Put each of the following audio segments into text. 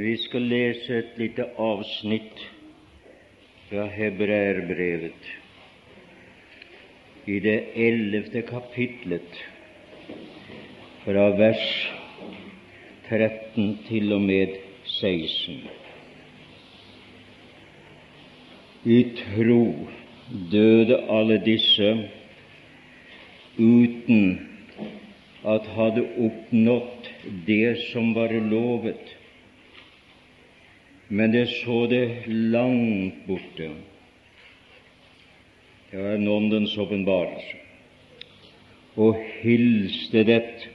Vi skal lese et lite avsnitt fra Hebreerbrevet i det ellevte kapitlet, fra vers 13 til og med 16. I tro døde alle disse uten at hadde oppnådd det som var lovet, men det så det langt borte. Det var en åndens åpenbarelse. Og hilste det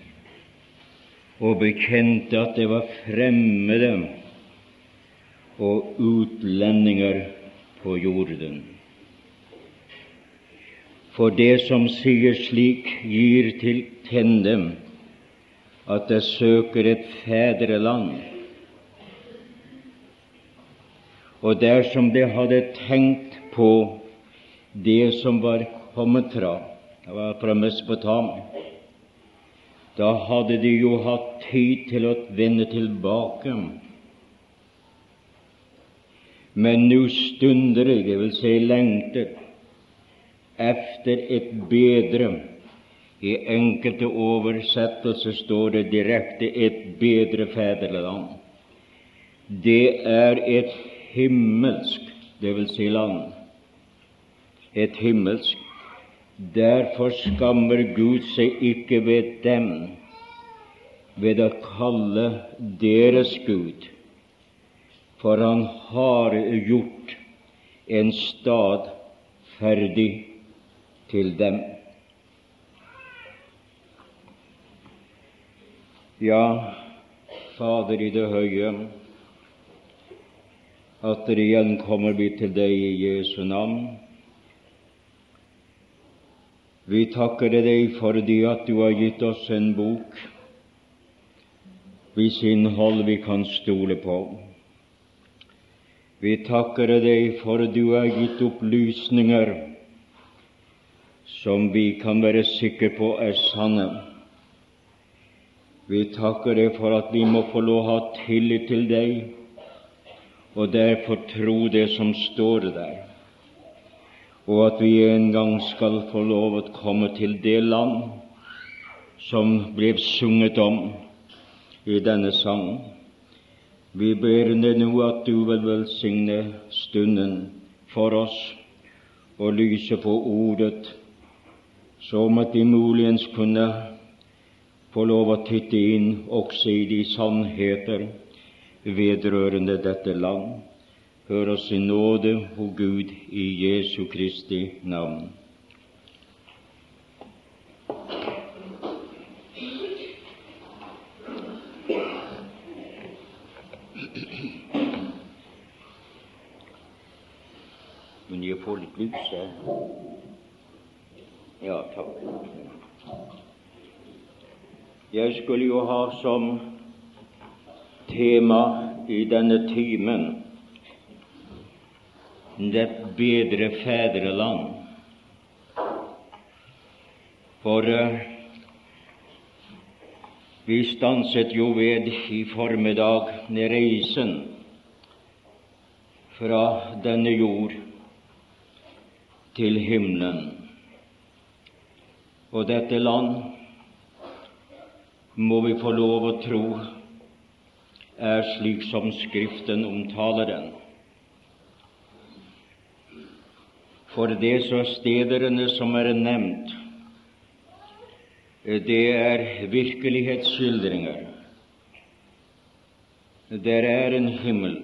og bekjente at det var fremmede og utlendinger på jorden. For det som sier slik, gir til kjenne at det søker et fedreland og dersom de hadde tenkt på det som var kommet fra, det var fra Mesopotamia, da hadde de jo hatt tid til å vende tilbake. Men nå stunder de, vil si lengter, efter et bedre. I enkelte oversettelser står det direkte 'et bedre fedreland'. Det er et himmelsk, vil si land, et himmelsk. Derfor skammer Gud seg ikke ved dem ved å kalle deres Gud, for han har gjort en stad ferdig til dem. Ja, Fader i det høye, Atter igjen kommer vi til deg i Jesu navn. Vi takker deg fordi at du har gitt oss en bok hvis innhold vi kan stole på. Vi takker deg for du har gitt opplysninger som vi kan være sikre på er sanne. Vi takker deg for at vi må få lov å ha tillit til deg og derfor tro det som står der, og at vi en gang skal få lov å komme til det land som ble sunget om i denne sangen. Vi ber deg nå at du vil velsigne stunden for oss og lyse på ordet, som at vi muligens kunne få lov å titte inn også i de sannheter vedrørende dette land. Hør oss i nåde, o Gud, i Jesu Kristi navn. Men jeg får litt lys her. Ja, takk. Jeg skulle jo ha som tema i denne timen det bedre fedreland. For uh, vi stanset jo ved i formiddag reisen fra denne jord til himmelen. Og dette land må vi få lov å tro er slik som Skriften omtaler den. For det så stederne som er nevnt, det er virkelighetsskildringer. Der er en himmel,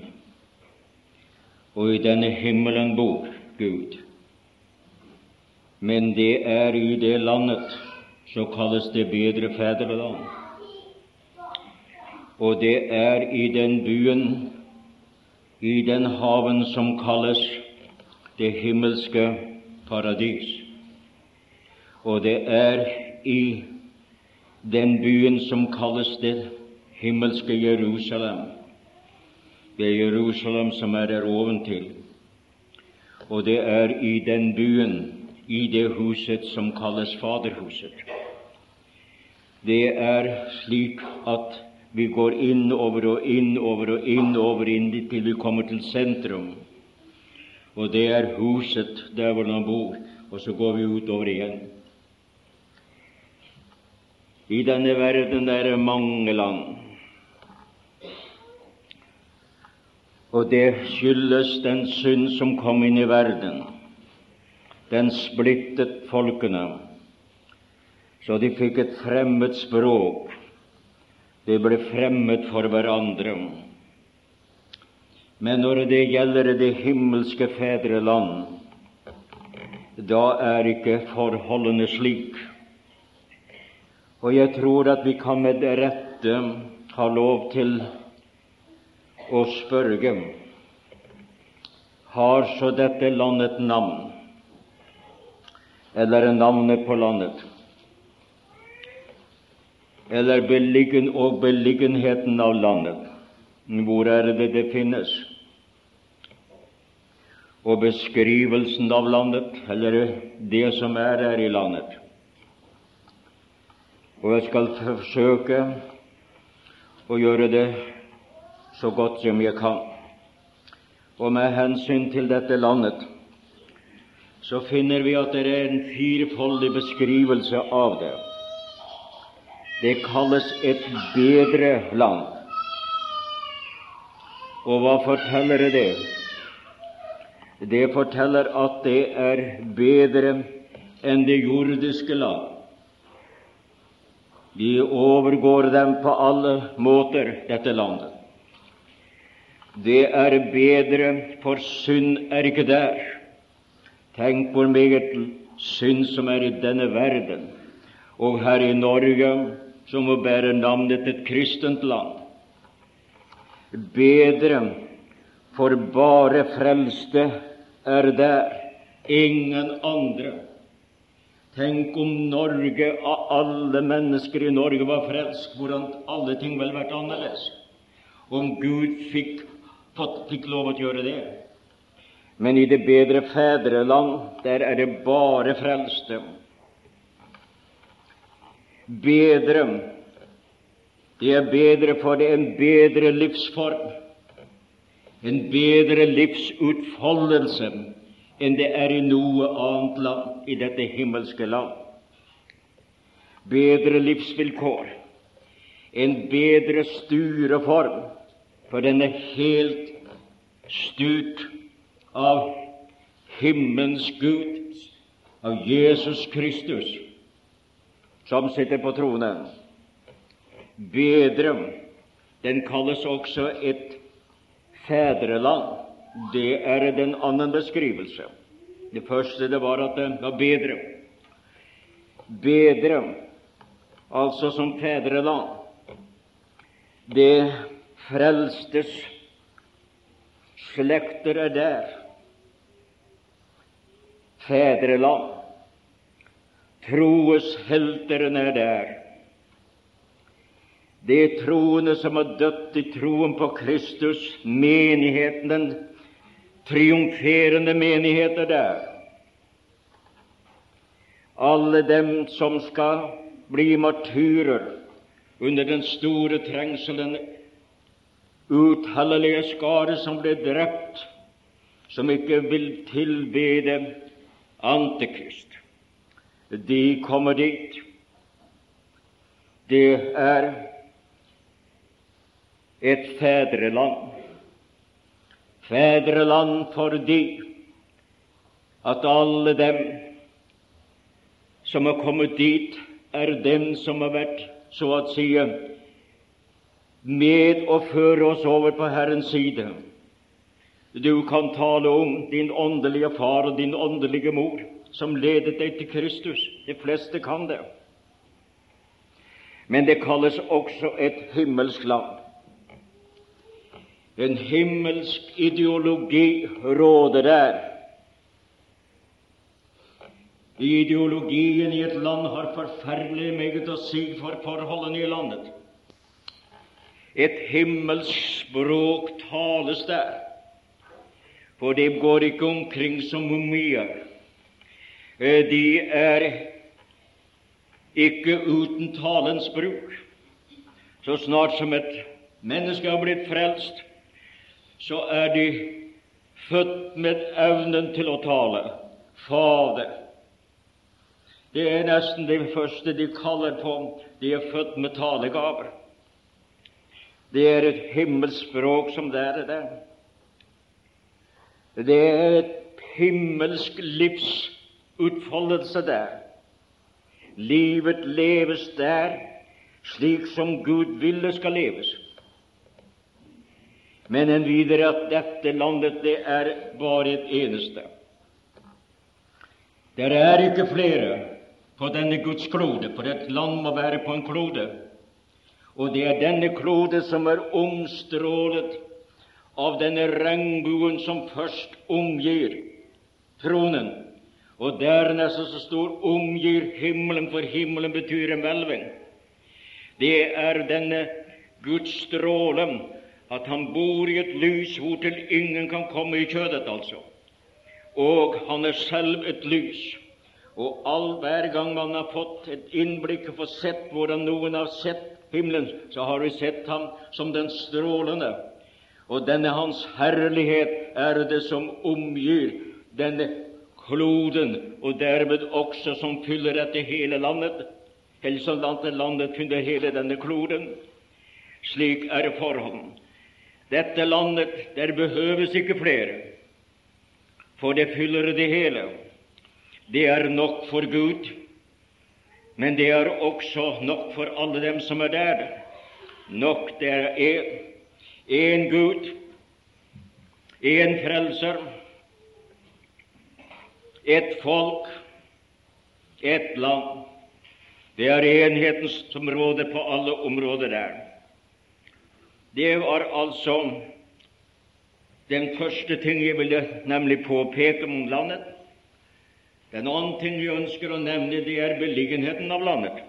og i denne himmelen bor Gud. Men det er i det landet så kalles det bedre fedreland og det er i den byen, i den haven som kalles det himmelske paradis. Og det er i den byen som kalles det himmelske Jerusalem. Det er Jerusalem som er der oventil. Og det er i den byen, i det huset som kalles Faderhuset. Det er slik at Vi går innover og innover og innover inn til vi kommer til sentrum. Og det er huset der hvor han bor. Og så går vi utover igjen. I denne verden er det mange land. Og det skyldes den synd som kom inn i verden. Den splittet folkene, så de fikk et fremmed språk. De ble fremmed for hverandre. Men når det gjelder det himmelske fedreland, da er ikke forholdene slik. Og jeg tror at vi kan med rette ha lov til å spørre har så dette landet navn, eller er navnet på landet, eller beliggen og beliggenheten av landet? Hvor er det det finnes? Og beskrivelsen av landet, eller det som er her i landet. Og jeg skal forsøke å gjøre det så godt som jeg kan. Og med hensyn til dette landet så finner vi at det er en firefoldig beskrivelse av det. Det kalles et bedre land. Og hva forteller det? Det forteller at det er bedre enn det jordiske land. Vi overgår dem på alle måter, dette landet. Det er bedre, for synd er ikke der. Tenk hvor meget synd som er i denne verden, og her i Norge, som må bære navnet et kristent land. Bedre, for bare frelste er der, ingen andre. Tenk om Norge, av alle mennesker i Norge, var frelst, hvordan alle ting ville vært annerledes. Om Gud fikk, fikk lov å gjøre det. Men i det bedre fedreland, der er det bare frelste bedre. Det er bedre, for det en bedre livsform, en bedre livsutfoldelse enn det er i noe annet land i dette himmelske land. Bedre livsvilkår, en bedre styreform, for den er helt styrt av himmelens Gud, av Jesus Kristus som sitter på tronen. Bedre, den kalles også et fedreland. Det er den annen beskrivelse. Det første det var at det var bedre. Bedre, altså som fedreland. Det frelstes slekter er der. Fedreland. Troes helteren er der. Det troende som har dødd i troen på Kristus, menigheten, den triumferende menighet er der. Alle dem som skal bli martyrer under den store trengselen, utallige skare som ble drept, som ikke vil tilbede Antikrist de kommer dit. Det er et fedreland. Fedreland fordi at alle dem som har kommet dit, er dem som har vært, så å si, med å føre oss over på Herrens side. Du kan tale om din åndelige far og din åndelige mor som ledet deg til Kristus. De fleste kan det. Men det kalles også et himmelsk land. En himmelsk ideologi råder der. Ideologien i et land har forferdelig meget å si for forholdene i landet. Et himmelsk språk tales der, for det går ikke omkring som mumier. De er ikke uten talens bruk. Så snart som et menneske har blitt frelst, så er de født med evnen til å tale. Fader. Det er nesten det første de kaller på. De er født med talegaver. Det er et himmelspråk som det er der. Det er et himmelsk livsutfoldelse der. Livet leves der slik som Gud ville skal leves. Men en videre at dette landet, det er bare et eneste. Det er ikke flere på denne Guds klode, for et land må være på en klode. Og det er denne klode som er omstrålet av denne regnbuen som først omgir tronen, og dernest så stor omgir himmelen, for himmelen betyr en hvelving. Det er denne Guds stråle, at han bor i et lys hvortil ingen kan komme i kjødet, altså. Og han er selv et lys. Og all hver gang man har fått et innblikk og fått sett hvordan noen har sett himmelen, så har vi sett ham som den strålende. Og denne hans herlighet er det som omgir denne kloden, og dermed også som fyller dette hele landet, som landet fyller hele denne kloden. Slik er forhånd. Dette landet, der behøves ikke flere, for det fyller det hele. Det er nok for Gud, men det er også nok for alle dem som er der. Nok det er én Gud, én Frelser, ett folk, et land. Det er enheten som råder på alle områder der. Det var altså den første ting jeg ville nemlig påpeke om landet. Den annen ting vi ønsker å nevne, det er beliggenheten av landet.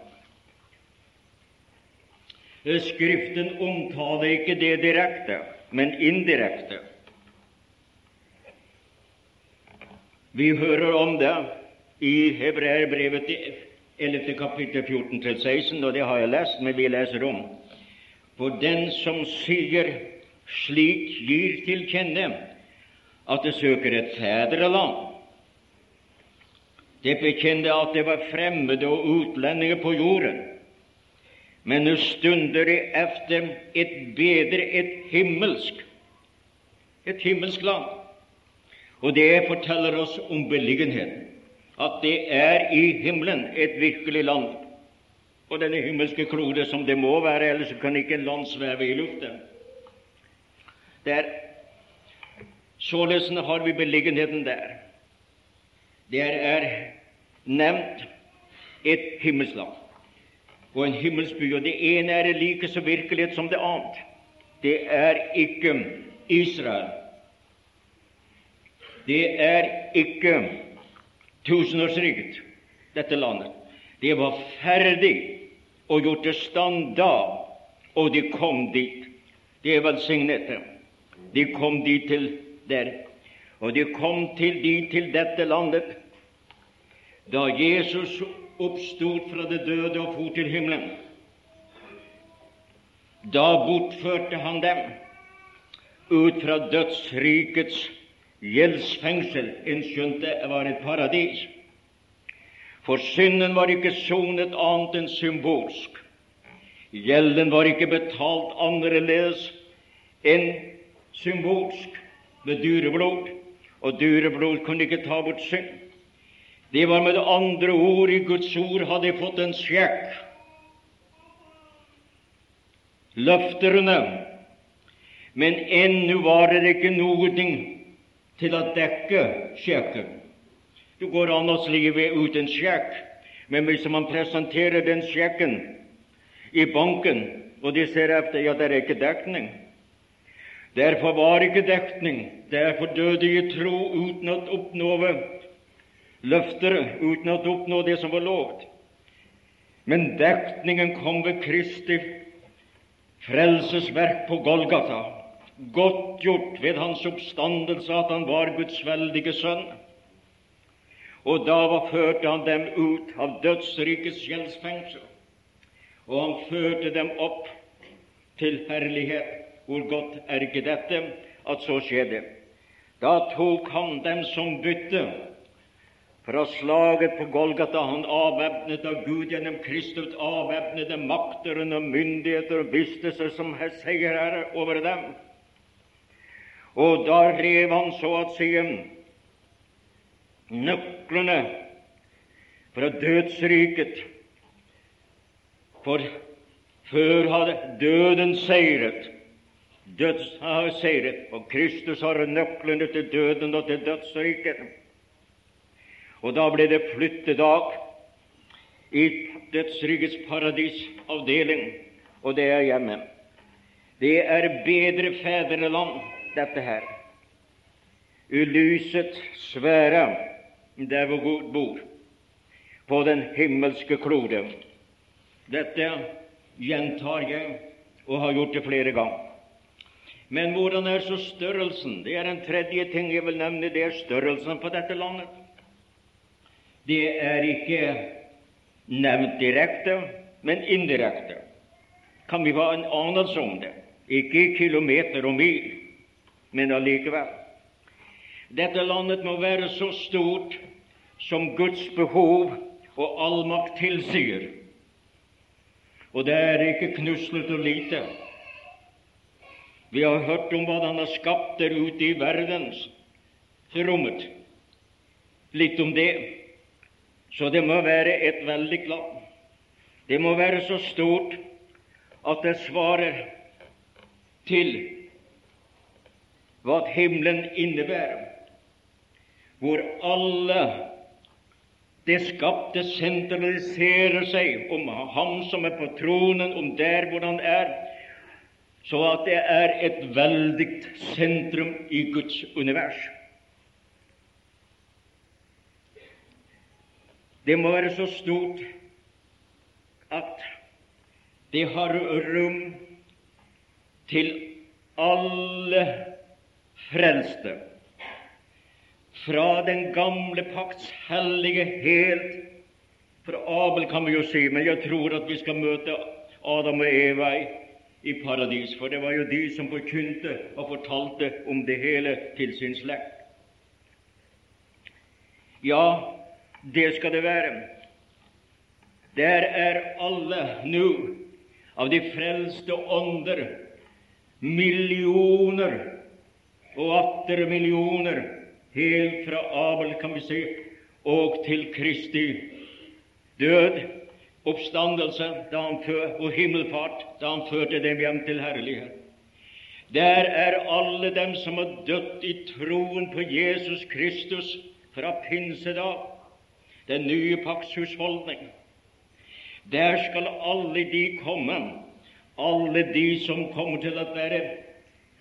Skriften omtaler ikke det direkte, men indirekte. Vi hører om det i Hebreerbrevet 11. kapittel 14-16, og det har jeg lest, men vi leser om. For den som sier slik, gir til kjenne at det søker et fedreland, det bekjente at det var fremmede og utlendinger på jorden, men nå stunder det efter et bedre, et himmelsk, et himmelsk land. Og det forteller oss om beliggenheten, at det er i himmelen et virkelig land. Og denne himmelske klode som det må være, ellers kan ikke en land sveve i luften. Der. Således har vi beliggenheten der. Der er nevnt et himmelsland og en himmelsby, og det ene er like så virkelighet som det annet. Det er ikke Israel. Det er ikke tusenårsriket, dette landet. Det var ferdig og gjort i stand da, og de kom dit. Det er velsignet. De kom dit til der. Og de kom til dit til dette landet da Jesus oppstod fra det døde og for til himmelen. Da bortførte han dem ut fra dødsrikets gjeldsfengsel, innskjønt skjønt det var et paradis. For synden var ikke sonet annet enn symbolsk. Gjelden var ikke betalt annerledes enn symbolsk med dyreblod, og dyreblod kunne ikke ta bort synd. Det var med andre ord i Guds ord hadde fått en sjekk. Løfterne, men ennå var det ikke noe til å dekke sjekken. Det går an å slive ut en sjekk, men hvis man presenterer den sjekken i banken, og de ser etter ja, det er ikke dekning Derfor var ikke dekning. Derfor døde jeg tro uten å oppnå løfter uten å oppnå det som var lovt. Men dekningen kom ved Kristi frelsesverk på Golgata, godtgjort ved hans oppstandelse at han var Guds veldige sønn. Og da førte han dem ut av dødsrikets gjeldsfengsel, og han førte dem opp til herlighet. Hvor godt er ikke dette at så skjedde? Da tok han dem som bytte fra slaget på Golgata. Han avvæpnet av Gud gjennom Kristus, avvæpnede makter og myndigheter og viste seg som seierherre over dem. Og da rev han så at si nøklene fra dødsriket. For før hadde døden seiret. Døds har seiret, og Kristus har nøklene til døden og til dødsriket. Og da ble det flyttedag i dødsrikets paradisavdeling, og det er hjemme. Det er bedre fedreland, dette her. Ulyset svære der hvor Gud bor, på den himmelske klode. Dette gjentar jeg og har gjort det flere ganger. Men hvordan er så størrelsen? Det er en tredje ting jeg vil nevne. Det er størrelsen på dette landet. Det er ikke nevnt direkte, men indirekte. Kan vi ha en anelse om det? Ikke i kilometer og mil, men allikevel. Dette landet må være så stort som Guds behov og allmakt tilsier. Og det er ikke knuslete og lite. Vi har hørt om hva Han har skapt der ute i verdensrommet. Litt om det. Så det må være et veldig land. Det må være så stort at det svarer til hva himmelen innebærer, hvor alle det skapte sentraliserer seg om ham som er på tronen, om der hvor han er, så at det er et veldig sentrum i Guds univers. Det må være så stort at det har rom til alle frelste, fra den gamle pakts hellige helt For Abel kan vi jo si, men jeg tror at vi skal møte Adam og Eva i paradis, for det var jo de som forkynte og fortalte om det hele til sin slekt. Ja, det skal det være. Der er alle nå av de frelste ånder, millioner og atter millioner, helt fra Abel, kan vi si, og til Kristi død, oppstandelse da han før, og himmelfart da han førte dem hjem til herlighet. Der er alle dem som har dødd i troen på Jesus Kristus fra pinsedag den nye pakts husholdning. Der skal alle de komme, alle de som kommer til å være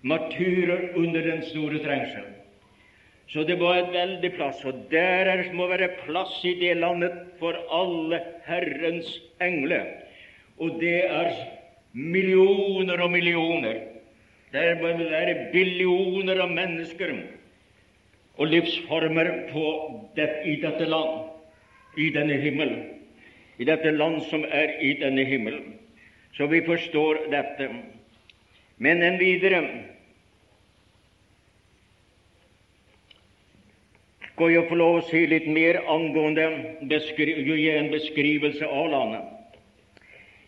martyrer under den store trengsel. Så det var et veldig plass, og der er, må være plass i det landet for alle Herrens engler. Og det er millioner og millioner. Der må det være billioner av mennesker og livsformer det, i dette land i denne himmelen, i dette land som er i denne himmelen. Så vi forstår dette. Men en videre skal jeg få lov å si litt mer angående gi en beskrivelse av landet.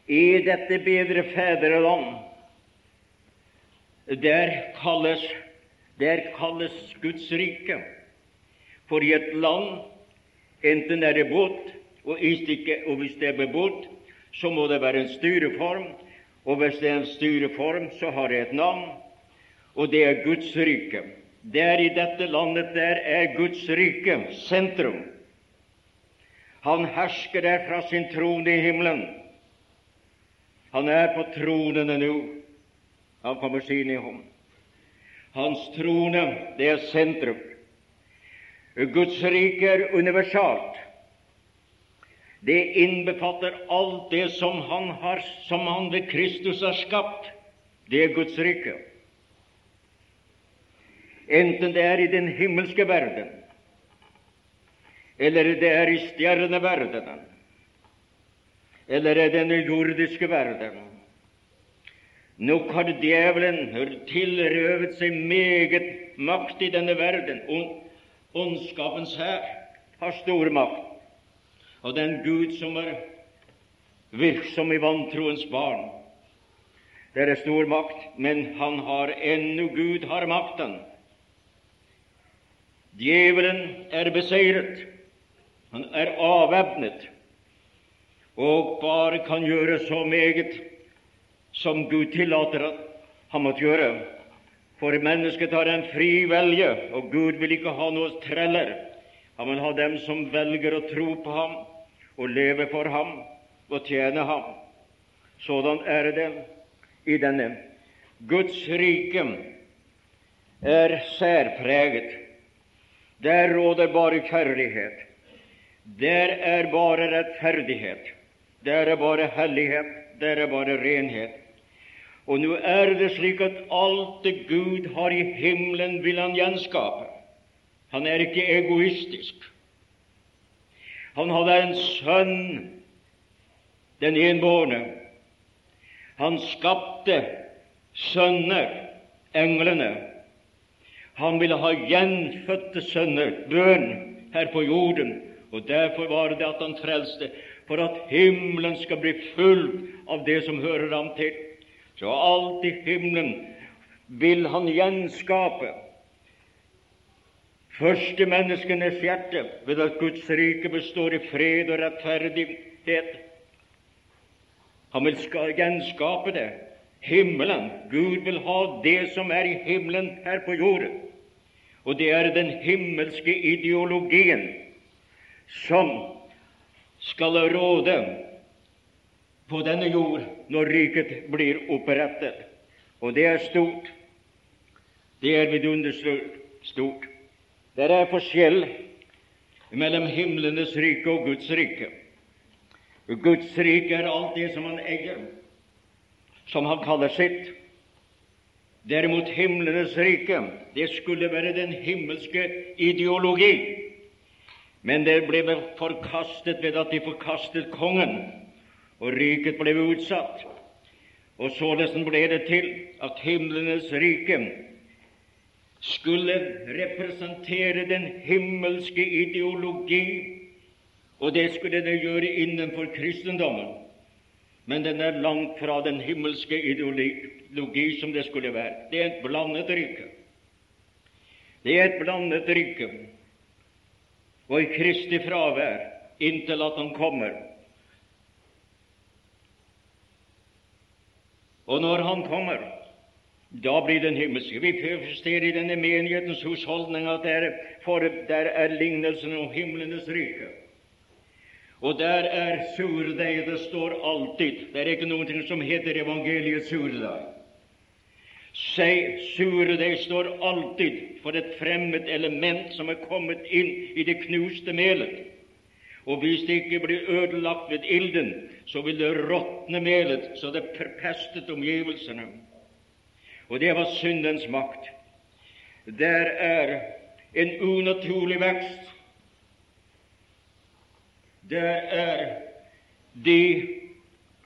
I dette bedre fedreland, der kalles, der kalles Guds rike for i et land Enten er det båt, og, hvis det er bebodd, så må det være en styreform. Og hvis det er en styreform, så har det et navn, og det er Guds rike. Der i dette landet der er Guds rike sentrum. Han hersker der fra sin trone i himmelen. Han er på tronene nå. Han kommer sin i hånd. Hans trone, det er sentrum. Guds rike er universalt. Det innbefatter alt det som han, har, som han ved Kristus har skapt. Det er Guds rike. Enten det er i den himmelske verden, eller det er i stjerneverdenen, eller i den jordiske verden, Nok har djevelen tilrøvet seg meget makt i denne verden. Ondskapens hær har stor makt. Og den Gud som er virksom i vantroens barn, det er stor makt, men han har ennå Gud har makten. Djevelen er beseiret. Han er avvæpnet og bare kan gjøre så meget som Gud tillater at han måtte gjøre. For mennesket har en fri velge, og Gud vil ikke ha noe treller. Han vil ha dem som velger å tro på ham og leve for ham og tjene ham. Sådan er det i denne. Guds rike er særpreget. Der råder bare kjærlighet. Der er bare rettferdighet. Der er bare hellighet. Der er bare renhet. Og nå er det slik at alt det Gud har i himmelen, vil han gjenskape. Han er ikke egoistisk. Han hadde en sønn, den enbårne. Han skapte sønner, englene. Han ville ha gjenfødte sønner, bønn, her på jorden. Og derfor var det at han frelste, for at himmelen skal bli full av det som hører ham til. Så alt i himmelen vil han gjenskape. Første menneskenes hjerte ved at Guds rike består i fred og rettferdighet. Han vil gjenskape det. Himmelen. Gud vil ha det som er i himmelen her på jorden. Og det er den himmelske ideologien som skal råde på denne jord når riket blir opprettet. Og det er stort. Det er vidunderlig stort. Det er forskjell mellom himlenes rike og Guds rike. Guds rike er alt det som han eier, som han kaller sitt. Derimot himlenes rike, det skulle være den himmelske ideologi. Men det ble forkastet ved at de forkastet kongen og riket ble utsatt. Og således ble det til at himlenes rike skulle representere den himmelske ideologi, og det skulle det gjøre innenfor kristendommen. Men den er langt fra den himmelske ideologi som det skulle være. Det er et blandet rike. Det er et blandet rike. Og i Kristi fravær, inntil at Han kommer, Og når Han kommer, da blir den himmelske. Vi ser i denne menighetens husholdning at der, for der er lignelsen om himlenes rike. Og der er surdeig. Det står alltid. Det er ikke noe som heter evangeliet surdeig. Surdeig står alltid for et fremmed element som er kommet inn i det knuste melet. Og hvis det ikke blir ødelagt ved ilden, så vil det råtne melet, så det perpestet omgivelsene. Og det var syndens makt. Der er en unaturlig vekst. Der er de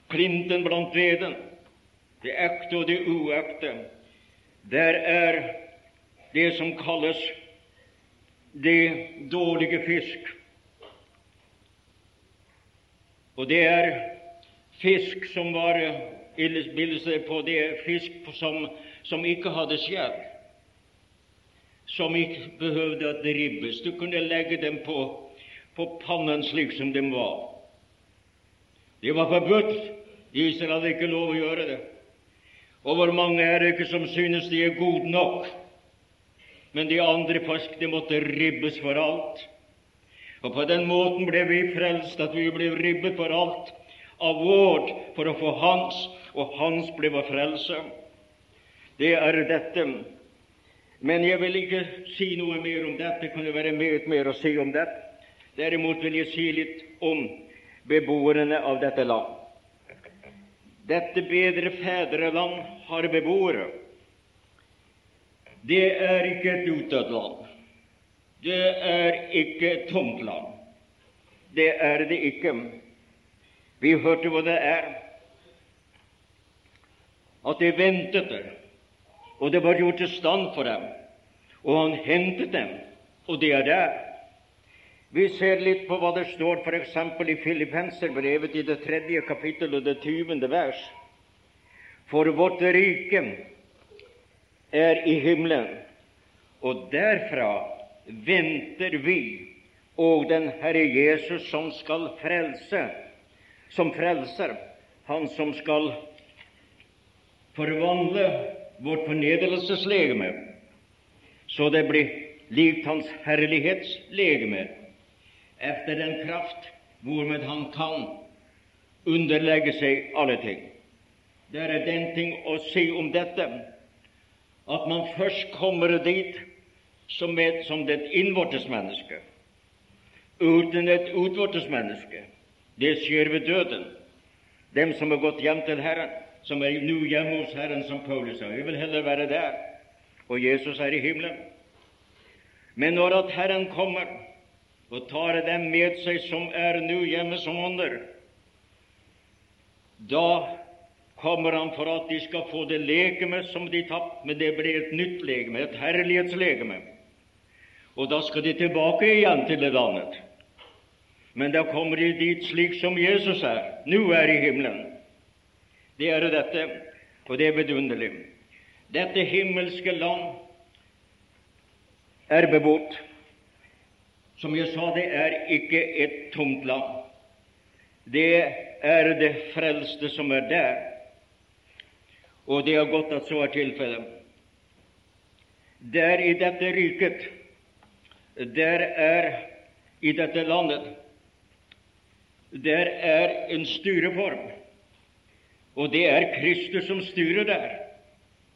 klinten blant veden, det ekte og det uekte. Der er det som kalles det dårlige fisk. Og det er fisk som var bildet på det fisk som, som ikke hadde skjær som ikke behøvde å ribbes. Du kunne legge dem på, på pannen slik som de var. Det var forbudt. Israel hadde ikke lov å gjøre det. Og hvor mange er det ikke som synes de er gode nok? Men de andre folk, de måtte ribbes for alt. Og på den måten ble vi frelst, at vi ble ribbet for alt av vårt for å få Hans, og Hans ble vår frelse. Det er dette. Men jeg vil ikke si noe mer om dette. Det kunne være meget mer å si om dette. Derimot vil jeg si litt om beboerne av dette land. Dette bedre fedreland har beboere. Det er ikke et utdødd land. Det er ikke et tomt land. Det er det ikke. Vi hørte hva det er. at de ventet der, og det var gjort i stand for dem, og han hentet dem, og de er der. Vi ser litt på hva det står f.eks. i Filippenserbrevet i det tredje kapittel og det tyvende vers. For vårt rike er i himmelen, og derfra venter vi og den Herre Jesus som skal frelse, som frelser, han som skal forvandle vårt fornedrelseslegeme, så det blir likt Hans herlighetslegeme, efter den kraft hvormed Han kan underlegge seg alle ting. Det er den ting å si om dette at man først kommer dit som, et, som det innvortes menneske, uten et utvortes menneske. Det skjer ved døden. Dem som har gått hjem til Herren, som er nå hjemme hos Herren, som Paulus sa. Vi vil heller være der, og Jesus er i himmelen. Men når at Herren kommer og tar dem med seg som er nå hjemme som ånder, da kommer han for at de skal få det legeme som de tapte, men det blir et nytt legeme, et herlighetslegeme. Og da skal de tilbake igjen til det landet. Men da kommer de dit slik som Jesus er, nå er i himmelen. Det er dette, og det er vidunderlig. Dette himmelske land er bebodd. Som jeg sa, det er ikke et tomt land. Det er det frelste som er der, og det er godt at så er tilfellet. Der i dette riket, der er i dette landet, der er en styreform, og det er Kristus som styrer der.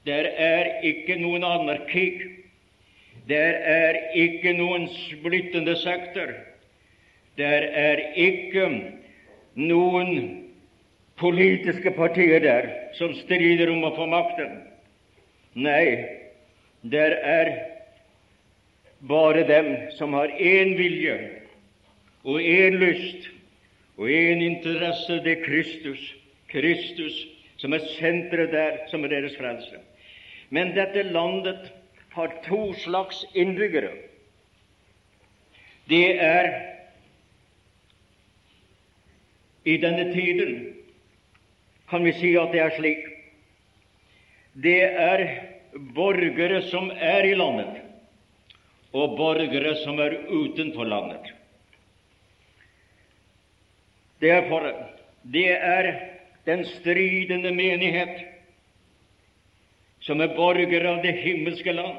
Der er ikke noen anarki. Der er ikke noen splittende sekter. Der er ikke noen politiske partier der som strider om å få makten. Nei, der er bare dem som har én vilje og én lyst og en interesse, det er Kristus. Kristus som er senteret der, som er deres frelse. Men dette landet har to slags innbyggere. Det er i denne tiden kan vi si at det er slik. Det er borgere som er i landet, og borgere som er utenfor landet. Derfor det er den stridende menighet som er borgere av det himmelske land.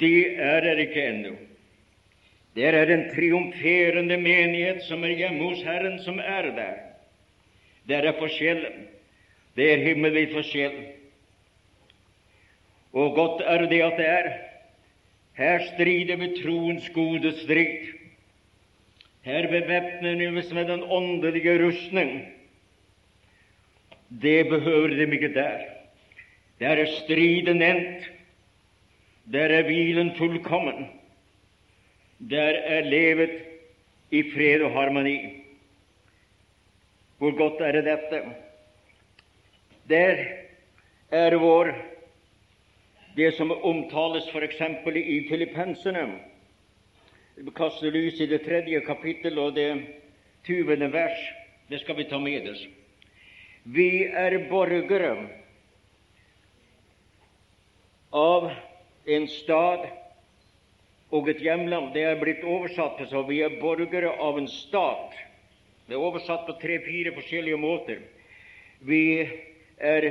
De er der ikke ennå. Der er en triumferende menighet som er hjemme hos Herren, som er der. Der er forskjellen. Det er himmelvid forskjell. Og godt er det at det er. Her strider vi troens gode strid. Her bevæpner vi oss med den åndelige rustning. Det behøver de ikke der. Der er striden endt. Der er hvilen fullkommen. Der er levet i fred og harmoni. Hvor godt er det dette? Der er vår det som omtales f.eks. i Filippenserne. vi kaster lys i det tredje kapittel og det tyvende vers. Det skal vi ta med oss. Vi er borgere av en stad og et hjemland. Det er blitt oversatt til så vi er borgere av en stat. Det er oversatt på tre-fire forskjellige måter. Vi er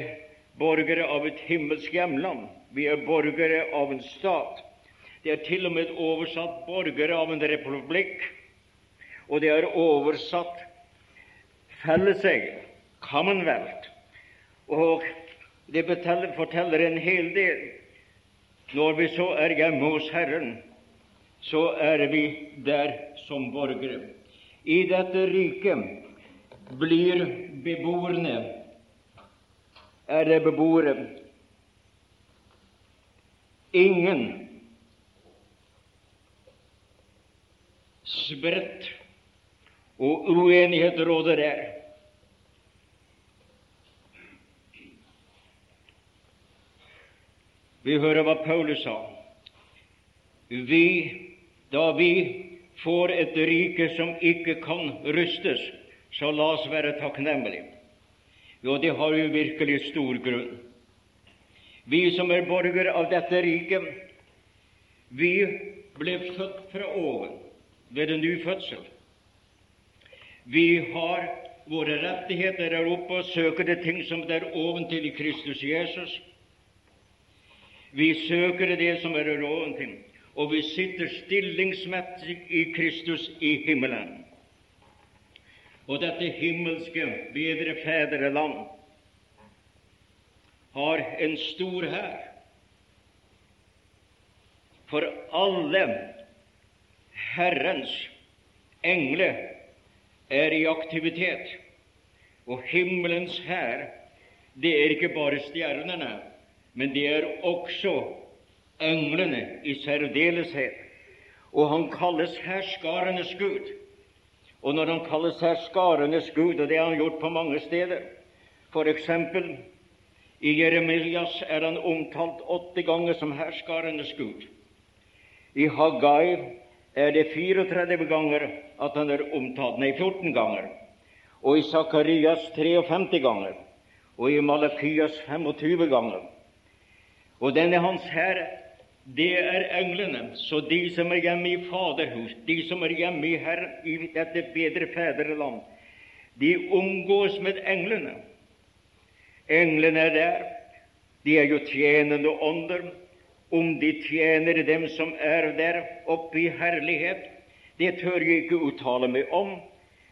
borgere av et himmelsk hjemland. Vi er borgere av en stat. Det er til og med oversatt 'borgere av en republikk', og det er oversatt 'felleseie', 'commonwealth'. Og det forteller en hel del. Når vi så er hjemme hos Herren, så er vi der som borgere. I dette riket blir beboerne er det beboere. Ingen spredt, og uenighet råder der. Vi hører hva Paulus sa. Vi, da vi får et rike som ikke kan rustes, så la oss være takknemlige. Jo, det har jo virkelig stor grunn. Vi som er borgere av dette riket, vi ble født fra oven ved en ny fødsel. Vi har våre rettigheter der oppe og søker det ting som det er oventil i Kristus Jesus. Vi søker det som er oventil, og vi sitter stillingsmessig i Kristus i himmelen. Og dette himmelske, bedre fedreland har en stor hær. For alle Herrens engler er i aktivitet. Og himmelens hær, det er ikke bare stjernene, men det er også englene i særdeleshet. Og han kalles herskarenes Gud. Og når han kalles herskarenes Gud, og det har han gjort på mange steder eksempel i Jeremias er han omtalt åtte ganger som herskarenes Gud. I Haggai er det 34 ganger at han er omtalt, nei, 14 ganger. Og i Sakarias 53 ganger. Og i Malakias 25 ganger. Og denne hans herre det er englene. Så de som er hjemme i Faderhus, de som er hjemme i, Herre, i dette bedre fedreland, de omgås med englene. Englene er der. De er jo tjenende ånder. Om de tjener dem som er der oppe i herlighet, det tør jeg ikke uttale meg om,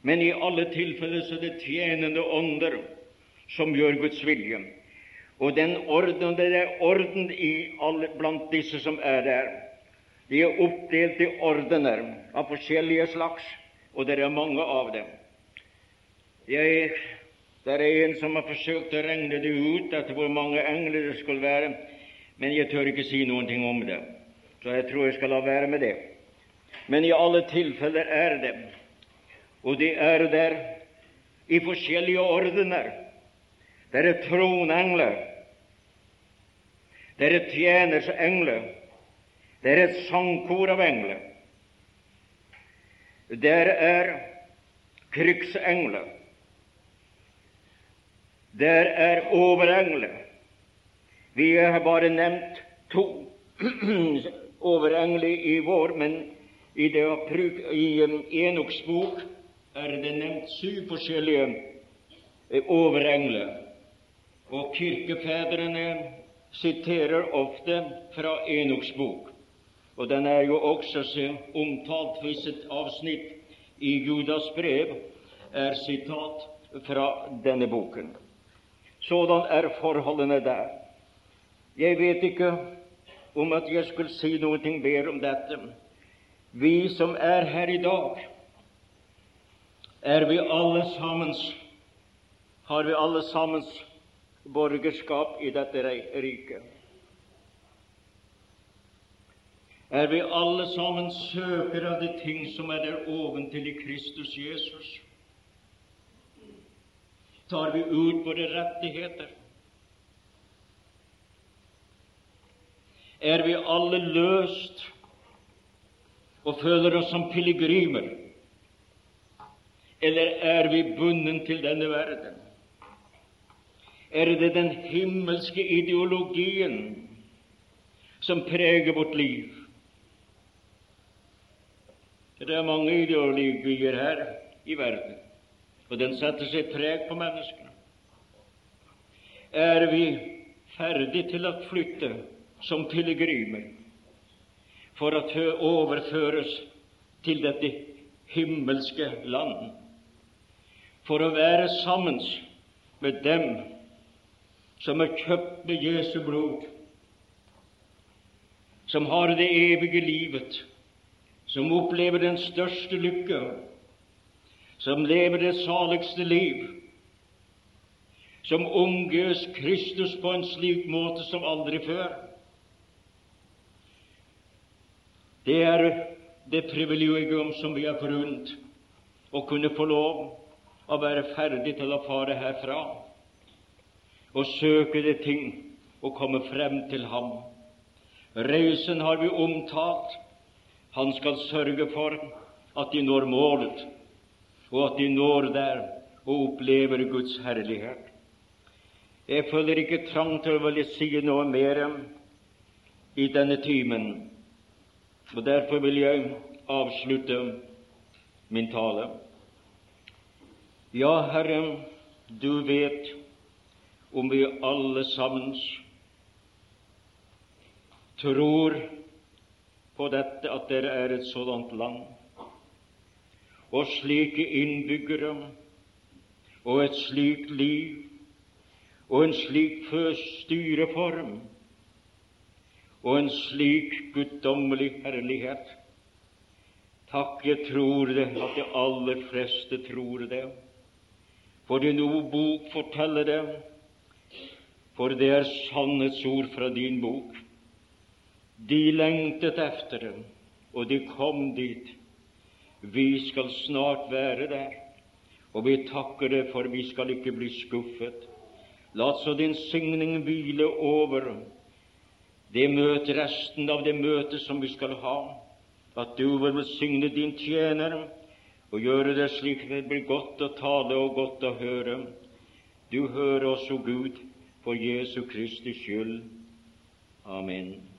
men i alle tilfeller så er det tjenende ånder som gjør Guds vilje. Og den orden, det er orden alle, blant disse som er der. De er oppdelt i ordener av forskjellige slags, og det er mange av dem. Jeg, det er en som har forsøkt å regne det ut, etter hvor mange engler det skulle være, men jeg tør ikke si noen ting om det, så jeg tror jeg skal la være med det. Men i alle tilfeller er det, og de er der i forskjellige ordener. Det er tronengler, det er et tjeners engler. Det er et sangkor av engler. Der er krigsengler. Der er overengler. Vi har bare nevnt to overengler i vår, men i, det, i um, Enoks bok er det nevnt syv forskjellige eh, overengler. Og kirkefedrene siterer ofte fra Enoks bok, og den er jo også omtalt i et avsnitt i Judas brev er sitat fra denne boken. Sådan er forholdene der. Jeg vet ikke om at jeg skulle si noe mer om dette. Vi som er her i dag, er vi alle sammen har vi alle sammen borgerskap i dette riket. Er vi alle sammen søkere av de ting som er der oventil i Kristus Jesus? Tar vi ut våre rettigheter? Er vi alle løst og føler oss som pilegrimer? Eller er vi bundet til denne verden? Er det den himmelske ideologien som preger vårt liv. Det er mange ideologier her i verden, og den setter seg preg på menneskene. Er vi ferdig til å flytte som pilegrimer for å overføres til dette himmelske land, for å være sammen med dem som er kjøpt med Jesu blod, som har det evige livet, som opplever den største lykke, som lever det saligste liv, som omgås Kristus på en slik måte som aldri før. Det er det privilegium som vi har forunt, å kunne få lov å være ferdig til å fare herfra og søke det ting og komme frem til ham Reisen har vi omtalt. Han skal sørge for at de når målet, og at de når der og opplever Guds herlighet. Jeg føler ikke trang til å ville si noe mer i denne timen, og derfor vil jeg avslutte min tale. Ja, Herre, du vet om vi alle sammen tror på dette at dere er et sådant land, og slike innbyggere, og et slikt liv, og en slik styreform, og en slik guddommelig herlighet. Takk, jeg tror det, at de aller fleste tror det. For din bok forteller det, for det er sannhetsord fra din bok. De lengtet efter det, og de kom dit. Vi skal snart være der, og vi takker deg for vi skal ikke bli skuffet. La så din signing hvile over det møte, resten av det møtet som vi skal ha, at du vil velsigne din tjener og gjøre det slik det blir godt å tale og godt å høre. Du hører oss, o Gud, for Jesu Kristi skyld. Amen.